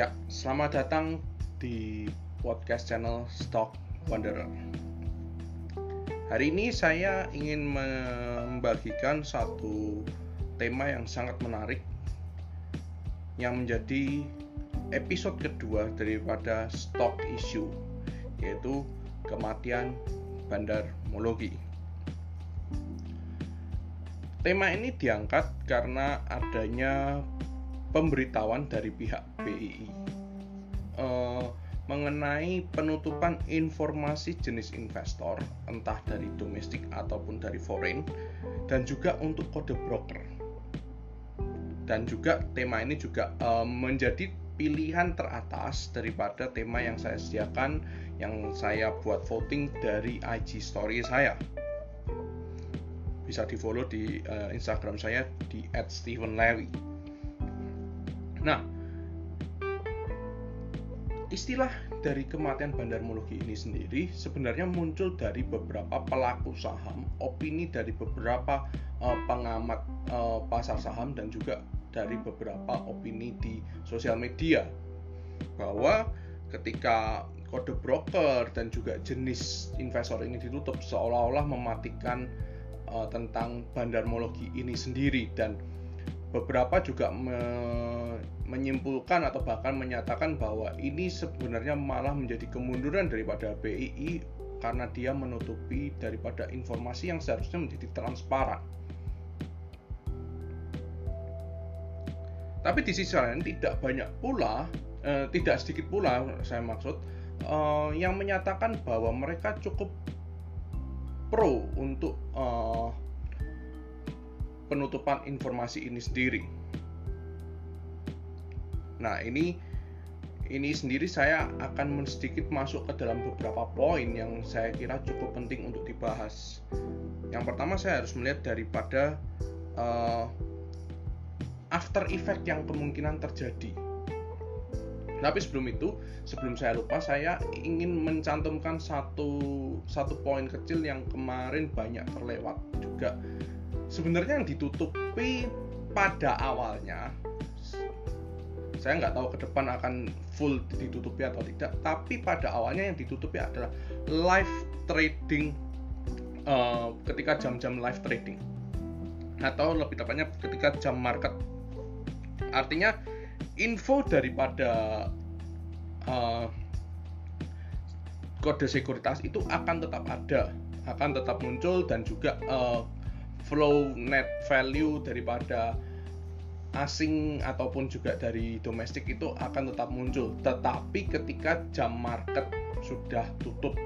Ya, selamat datang di podcast channel Stock Wanderer. Hari ini saya ingin membagikan satu tema yang sangat menarik yang menjadi episode kedua daripada stock issue yaitu kematian Bandar Mologi. Tema ini diangkat karena adanya pemberitahuan dari pihak BII uh, eh, mengenai penutupan informasi jenis investor entah dari domestik ataupun dari foreign dan juga untuk kode broker. Dan juga tema ini juga uh, menjadi pilihan teratas daripada tema yang saya sediakan yang saya buat voting dari IG story saya. Bisa di follow di uh, Instagram saya di @stevenlewi Nah, istilah dari kematian Bandar Mologi ini sendiri sebenarnya muncul dari beberapa pelaku saham, opini dari beberapa uh, pengamat uh, pasar saham dan juga dari beberapa opini di sosial media. Bahwa ketika kode broker dan juga jenis investor ini ditutup seolah-olah mematikan uh, tentang Bandar Mologi ini sendiri. Dan beberapa juga me menyimpulkan atau bahkan menyatakan bahwa ini sebenarnya malah menjadi kemunduran daripada BII karena dia menutupi daripada informasi yang seharusnya menjadi transparan. Tapi di sisi lain tidak banyak pula, eh, tidak sedikit pula saya maksud eh, yang menyatakan bahwa mereka cukup pro untuk eh, penutupan informasi ini sendiri. Nah, ini ini sendiri saya akan sedikit masuk ke dalam beberapa poin yang saya kira cukup penting untuk dibahas. Yang pertama saya harus melihat daripada uh, after effect yang kemungkinan terjadi. Tapi sebelum itu, sebelum saya lupa, saya ingin mencantumkan satu satu poin kecil yang kemarin banyak terlewat juga sebenarnya yang ditutupi pada awalnya saya nggak tahu ke depan akan full ditutupi atau tidak tapi pada awalnya yang ditutupi adalah live trading uh, ketika jam-jam live trading. Atau lebih tepatnya ketika jam market. Artinya info daripada uh, kode sekuritas itu akan tetap ada akan tetap muncul dan juga uh, flow net value daripada asing ataupun juga dari domestik itu akan tetap muncul. Tetapi ketika jam market sudah tutup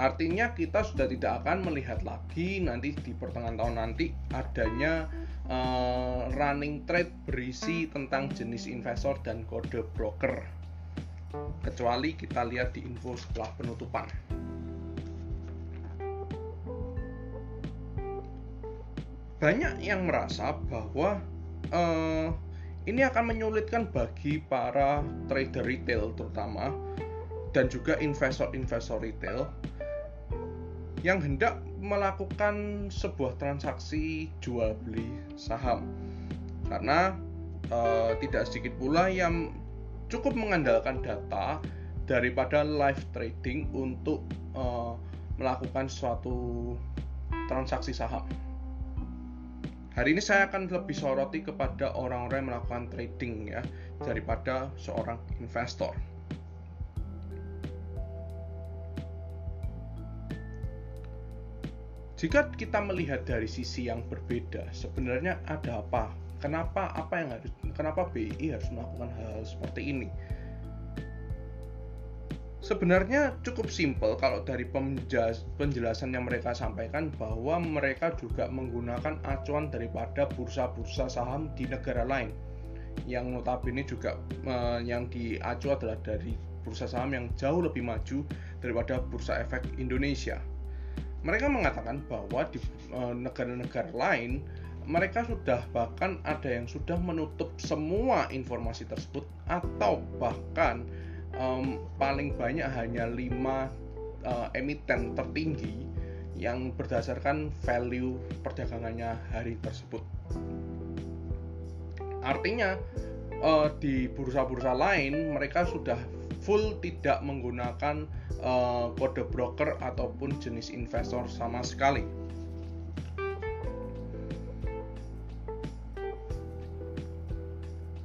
artinya kita sudah tidak akan melihat lagi nanti di pertengahan tahun nanti adanya uh, running trade berisi tentang jenis investor dan kode broker. Kecuali kita lihat di info setelah penutupan banyak yang merasa bahwa uh, ini akan menyulitkan bagi para trader retail terutama dan juga investor-investor retail yang hendak melakukan sebuah transaksi jual beli saham karena uh, tidak sedikit pula yang cukup mengandalkan data daripada live trading untuk uh, melakukan suatu transaksi saham. Hari ini saya akan lebih soroti kepada orang-orang yang melakukan trading ya daripada seorang investor. Jika kita melihat dari sisi yang berbeda, sebenarnya ada apa? Kenapa apa yang harus kenapa BI harus melakukan hal, -hal seperti ini? Sebenarnya cukup simpel kalau dari penjelasan yang mereka sampaikan bahwa mereka juga menggunakan acuan daripada bursa-bursa saham di negara lain yang notabene juga uh, yang diacu adalah dari bursa saham yang jauh lebih maju daripada bursa efek Indonesia. Mereka mengatakan bahwa di eh, negara-negara lain mereka sudah bahkan ada yang sudah menutup semua informasi tersebut atau bahkan um, paling banyak hanya 5 uh, emiten tertinggi yang berdasarkan value perdagangannya hari tersebut. artinya uh, di bursa-bursa lain mereka sudah full tidak menggunakan uh, kode broker ataupun jenis investor sama sekali.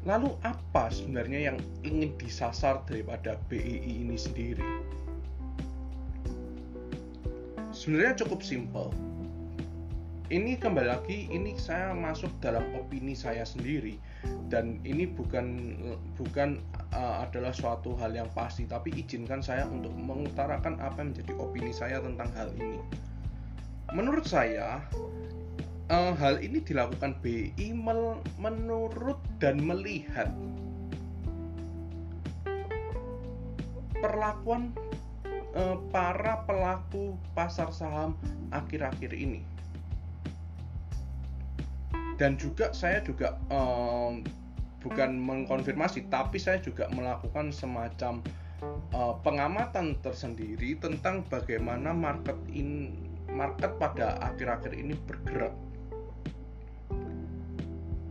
Lalu apa sebenarnya yang ingin disasar daripada BII ini sendiri? Sebenarnya cukup simple. Ini kembali lagi, ini saya masuk dalam opini saya sendiri dan ini bukan bukan uh, adalah suatu hal yang pasti, tapi izinkan saya untuk mengutarakan apa yang menjadi opini saya tentang hal ini. Menurut saya, uh, hal ini dilakukan BI menurut dan melihat perlakuan uh, para pelaku pasar saham akhir-akhir ini. Dan juga saya juga um, bukan mengkonfirmasi, tapi saya juga melakukan semacam uh, pengamatan tersendiri tentang bagaimana market in market pada akhir-akhir ini bergerak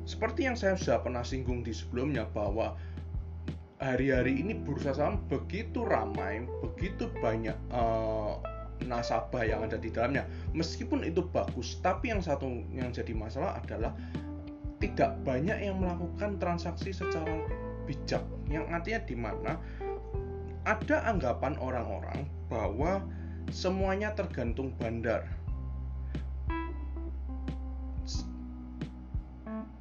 seperti yang saya sudah pernah singgung di sebelumnya bahwa hari-hari ini bursa saham begitu ramai, begitu banyak uh, nasabah yang ada di dalamnya. Meskipun itu bagus, tapi yang satu yang jadi masalah adalah tidak banyak yang melakukan transaksi secara bijak. Yang artinya di mana ada anggapan orang-orang bahwa semuanya tergantung bandar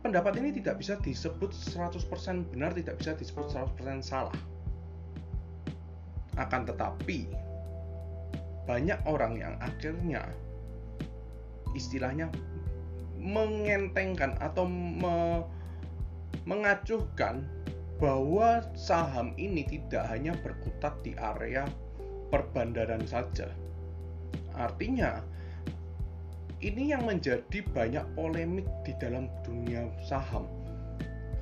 pendapat ini tidak bisa disebut 100% benar, tidak bisa disebut 100% salah. Akan tetapi, banyak orang yang akhirnya istilahnya mengentengkan atau me, mengacuhkan bahwa saham ini tidak hanya berkutat di area perbandaran saja. Artinya, ini yang menjadi banyak polemik di dalam dunia saham.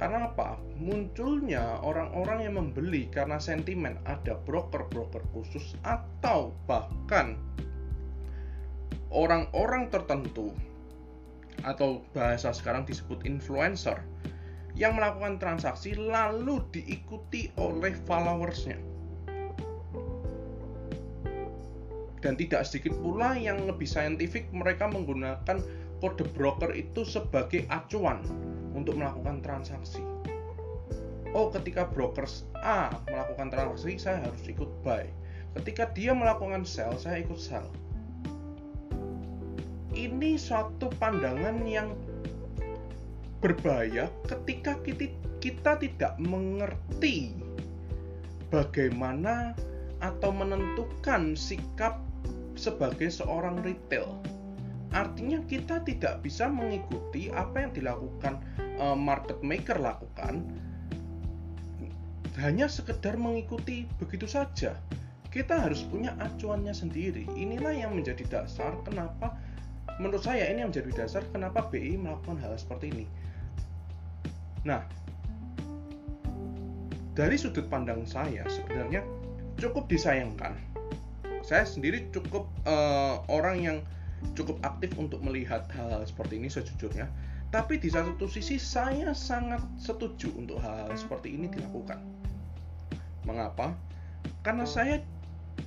Karena apa? Munculnya orang-orang yang membeli karena sentimen ada broker-broker khusus atau bahkan orang-orang tertentu atau bahasa sekarang disebut influencer yang melakukan transaksi lalu diikuti oleh followersnya dan tidak sedikit pula yang lebih saintifik mereka menggunakan kode broker itu sebagai acuan untuk melakukan transaksi. Oh, ketika broker A melakukan transaksi, saya harus ikut buy. Ketika dia melakukan sell, saya ikut sell. Ini suatu pandangan yang berbahaya ketika kita, tidak mengerti bagaimana atau menentukan sikap sebagai seorang retail. Artinya kita tidak bisa mengikuti apa yang dilakukan uh, market maker lakukan hanya sekedar mengikuti begitu saja. Kita harus punya acuannya sendiri. Inilah yang menjadi dasar kenapa menurut saya ini yang menjadi dasar kenapa BI melakukan hal seperti ini. Nah, dari sudut pandang saya sebenarnya cukup disayangkan saya sendiri cukup uh, orang yang cukup aktif untuk melihat hal-hal seperti ini sejujurnya. Tapi di satu sisi saya sangat setuju untuk hal-hal seperti ini dilakukan. Mengapa? Karena saya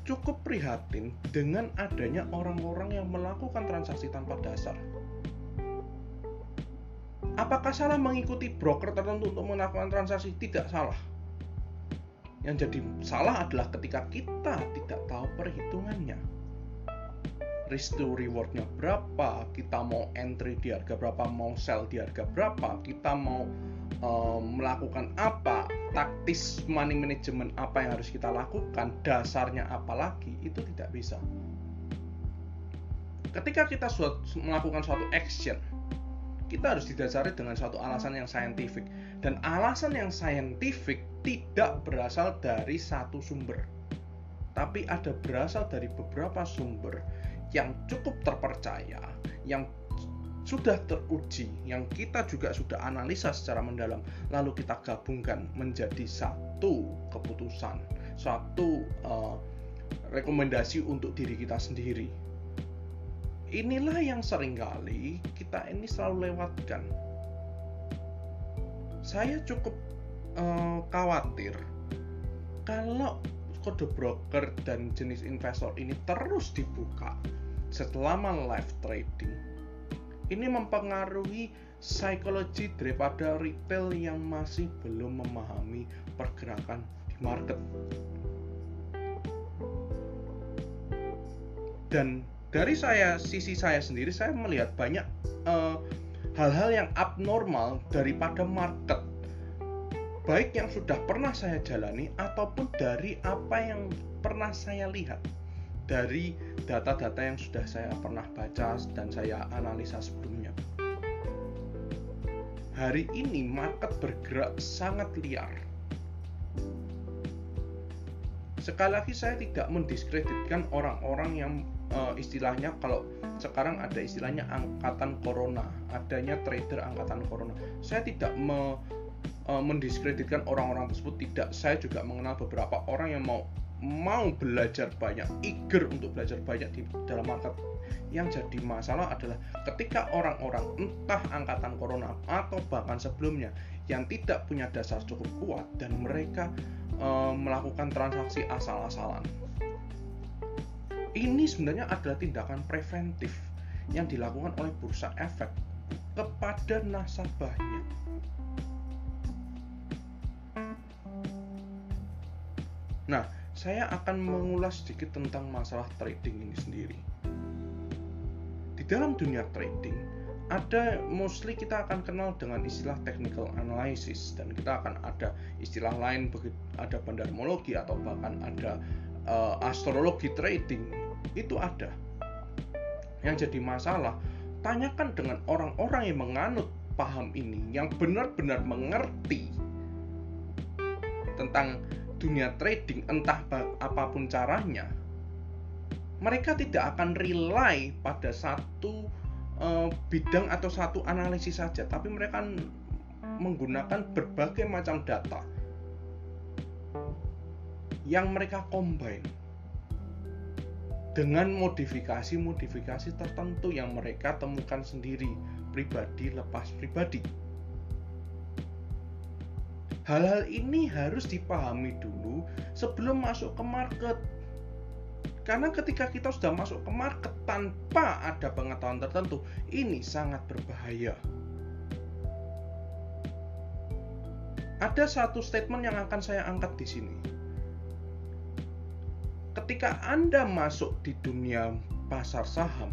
cukup prihatin dengan adanya orang-orang yang melakukan transaksi tanpa dasar. Apakah salah mengikuti broker tertentu untuk melakukan transaksi? Tidak salah yang jadi salah adalah ketika kita tidak tahu perhitungannya. Risk to rewardnya berapa, kita mau entry di harga berapa, mau sell di harga berapa, kita mau um, melakukan apa, taktis money management apa yang harus kita lakukan, dasarnya apa lagi, itu tidak bisa. Ketika kita melakukan suatu action, kita harus didasari dengan suatu alasan yang saintifik dan alasan yang saintifik tidak berasal dari satu sumber tapi ada berasal dari beberapa sumber yang cukup terpercaya yang sudah teruji yang kita juga sudah analisa secara mendalam lalu kita gabungkan menjadi satu keputusan satu uh, rekomendasi untuk diri kita sendiri. Inilah yang sering kali kita ini selalu lewatkan. Saya cukup uh, khawatir kalau kode broker dan jenis investor ini terus dibuka selama live trading ini mempengaruhi psikologi daripada retail yang masih belum memahami pergerakan di market. Dan dari saya sisi saya sendiri saya melihat banyak hal eh, hal-hal yang abnormal daripada market baik yang sudah pernah saya jalani ataupun dari apa yang pernah saya lihat dari data-data yang sudah saya pernah baca dan saya analisa sebelumnya hari ini market bergerak sangat liar. Sekali lagi saya tidak mendiskreditkan orang-orang yang uh, istilahnya kalau sekarang ada istilahnya angkatan corona, adanya trader angkatan corona. Saya tidak me, uh, mendiskreditkan orang-orang tersebut tidak. Saya juga mengenal beberapa orang yang mau mau belajar banyak, eager untuk belajar banyak di dalam market yang jadi masalah adalah ketika orang-orang entah angkatan corona atau bahkan sebelumnya yang tidak punya dasar cukup kuat dan mereka e, melakukan transaksi asal-asalan. Ini sebenarnya adalah tindakan preventif yang dilakukan oleh bursa efek kepada nasabahnya. Nah, saya akan mengulas sedikit tentang masalah trading ini sendiri. Di dalam dunia trading ada mostly kita akan kenal dengan istilah technical analysis dan kita akan ada istilah lain ada bandarmologi atau bahkan ada uh, astrologi trading. Itu ada. Yang jadi masalah tanyakan dengan orang-orang yang menganut paham ini yang benar-benar mengerti tentang dunia trading entah apa pun caranya mereka tidak akan rely pada satu uh, bidang atau satu analisis saja, tapi mereka menggunakan berbagai macam data yang mereka combine dengan modifikasi-modifikasi tertentu yang mereka temukan sendiri pribadi lepas pribadi. Hal-hal ini harus dipahami dulu sebelum masuk ke market karena ketika kita sudah masuk ke market tanpa ada pengetahuan tertentu, ini sangat berbahaya. Ada satu statement yang akan saya angkat di sini. Ketika Anda masuk di dunia pasar saham,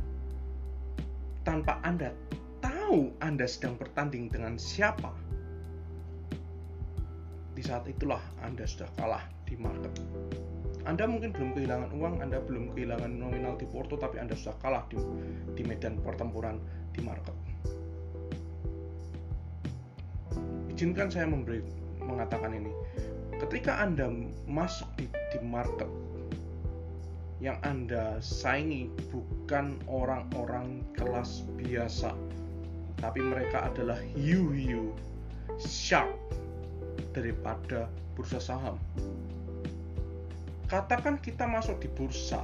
tanpa Anda tahu Anda sedang bertanding dengan siapa, di saat itulah Anda sudah kalah di market. Anda mungkin belum kehilangan uang, Anda belum kehilangan nominal di Porto, tapi Anda sudah kalah di, di medan pertempuran di market. Izinkan saya memberi mengatakan ini. Ketika Anda masuk di, di market, yang Anda saingi bukan orang-orang kelas biasa, tapi mereka adalah hiu-hiu sharp daripada bursa saham. Katakan kita masuk di bursa.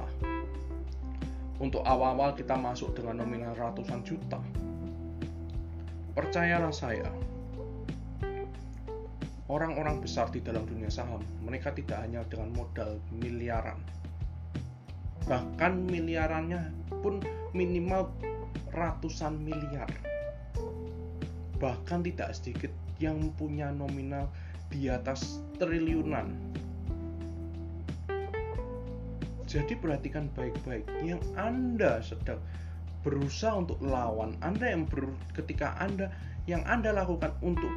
Untuk awal-awal kita masuk dengan nominal ratusan juta. Percayalah saya orang-orang besar di dalam dunia saham mereka tidak hanya dengan modal miliaran. Bahkan miliarannya pun minimal ratusan miliar. Bahkan tidak sedikit yang punya nominal di atas triliunan jadi perhatikan baik-baik yang Anda sedang berusaha untuk lawan, Anda yang ber, ketika Anda yang Anda lakukan untuk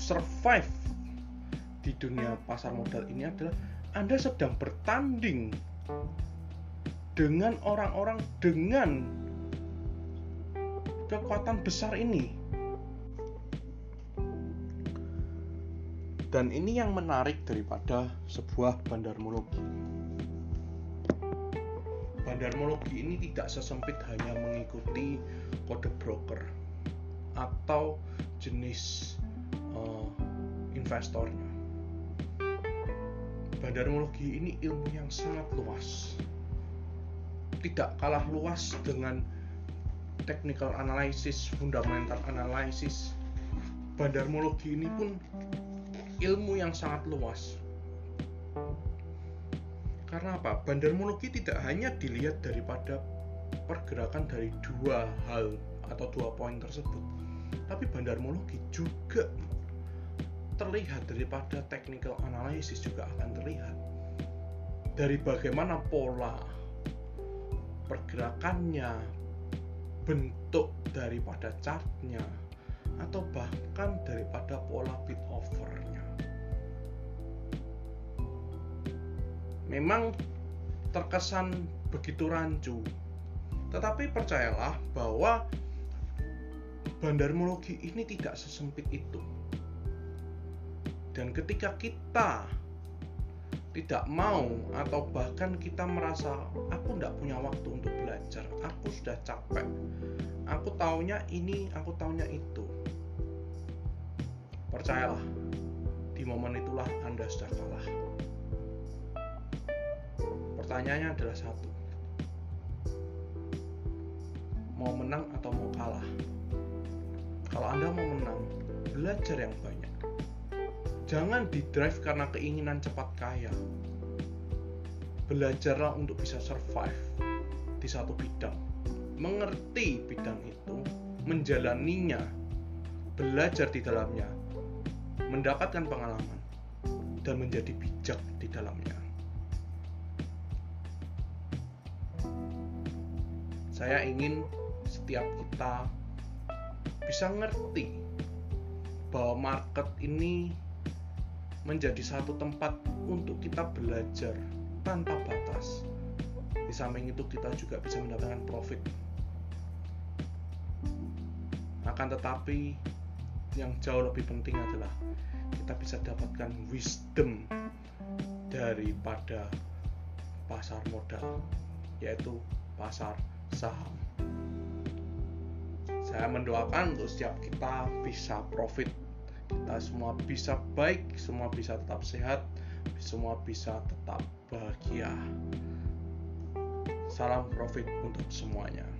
survive di dunia pasar modal ini adalah Anda sedang bertanding dengan orang-orang dengan kekuatan besar ini. Dan ini yang menarik daripada sebuah bandarmologi bandarmologi ini tidak sesempit hanya mengikuti kode broker atau jenis uh, investornya. Bandarmologi ini ilmu yang sangat luas. Tidak kalah luas dengan technical analysis, fundamental analysis, bandarmologi ini pun ilmu yang sangat luas. Karena apa? Bandarmologi tidak hanya dilihat daripada pergerakan dari dua hal atau dua poin tersebut, tapi bandarmologi juga terlihat daripada technical analysis juga akan terlihat dari bagaimana pola pergerakannya, bentuk daripada chartnya, atau bahkan daripada pola bit overnya. Memang terkesan begitu rancu, tetapi percayalah bahwa bandarmologi ini tidak sesempit itu. Dan ketika kita tidak mau atau bahkan kita merasa aku tidak punya waktu untuk belajar, aku sudah capek, aku taunya ini, aku taunya itu. Percayalah, di momen itulah Anda sudah kalah. Pertanyaannya adalah satu. Mau menang atau mau kalah? Kalau Anda mau menang, belajar yang banyak Jangan di drive karena keinginan cepat kaya. Belajarlah untuk bisa survive di satu bidang. Mengerti bidang itu, menjalaninya, belajar di dalamnya, mendapatkan pengalaman, dan menjadi bijak di dalamnya. Saya ingin setiap kita bisa ngerti bahwa market ini menjadi satu tempat untuk kita belajar tanpa batas. Di samping itu kita juga bisa mendapatkan profit. Akan tetapi yang jauh lebih penting adalah kita bisa dapatkan wisdom daripada pasar modal yaitu pasar saham. Saya mendoakan untuk setiap kita bisa profit kita semua bisa baik, semua bisa tetap sehat, semua bisa tetap bahagia. Salam profit untuk semuanya.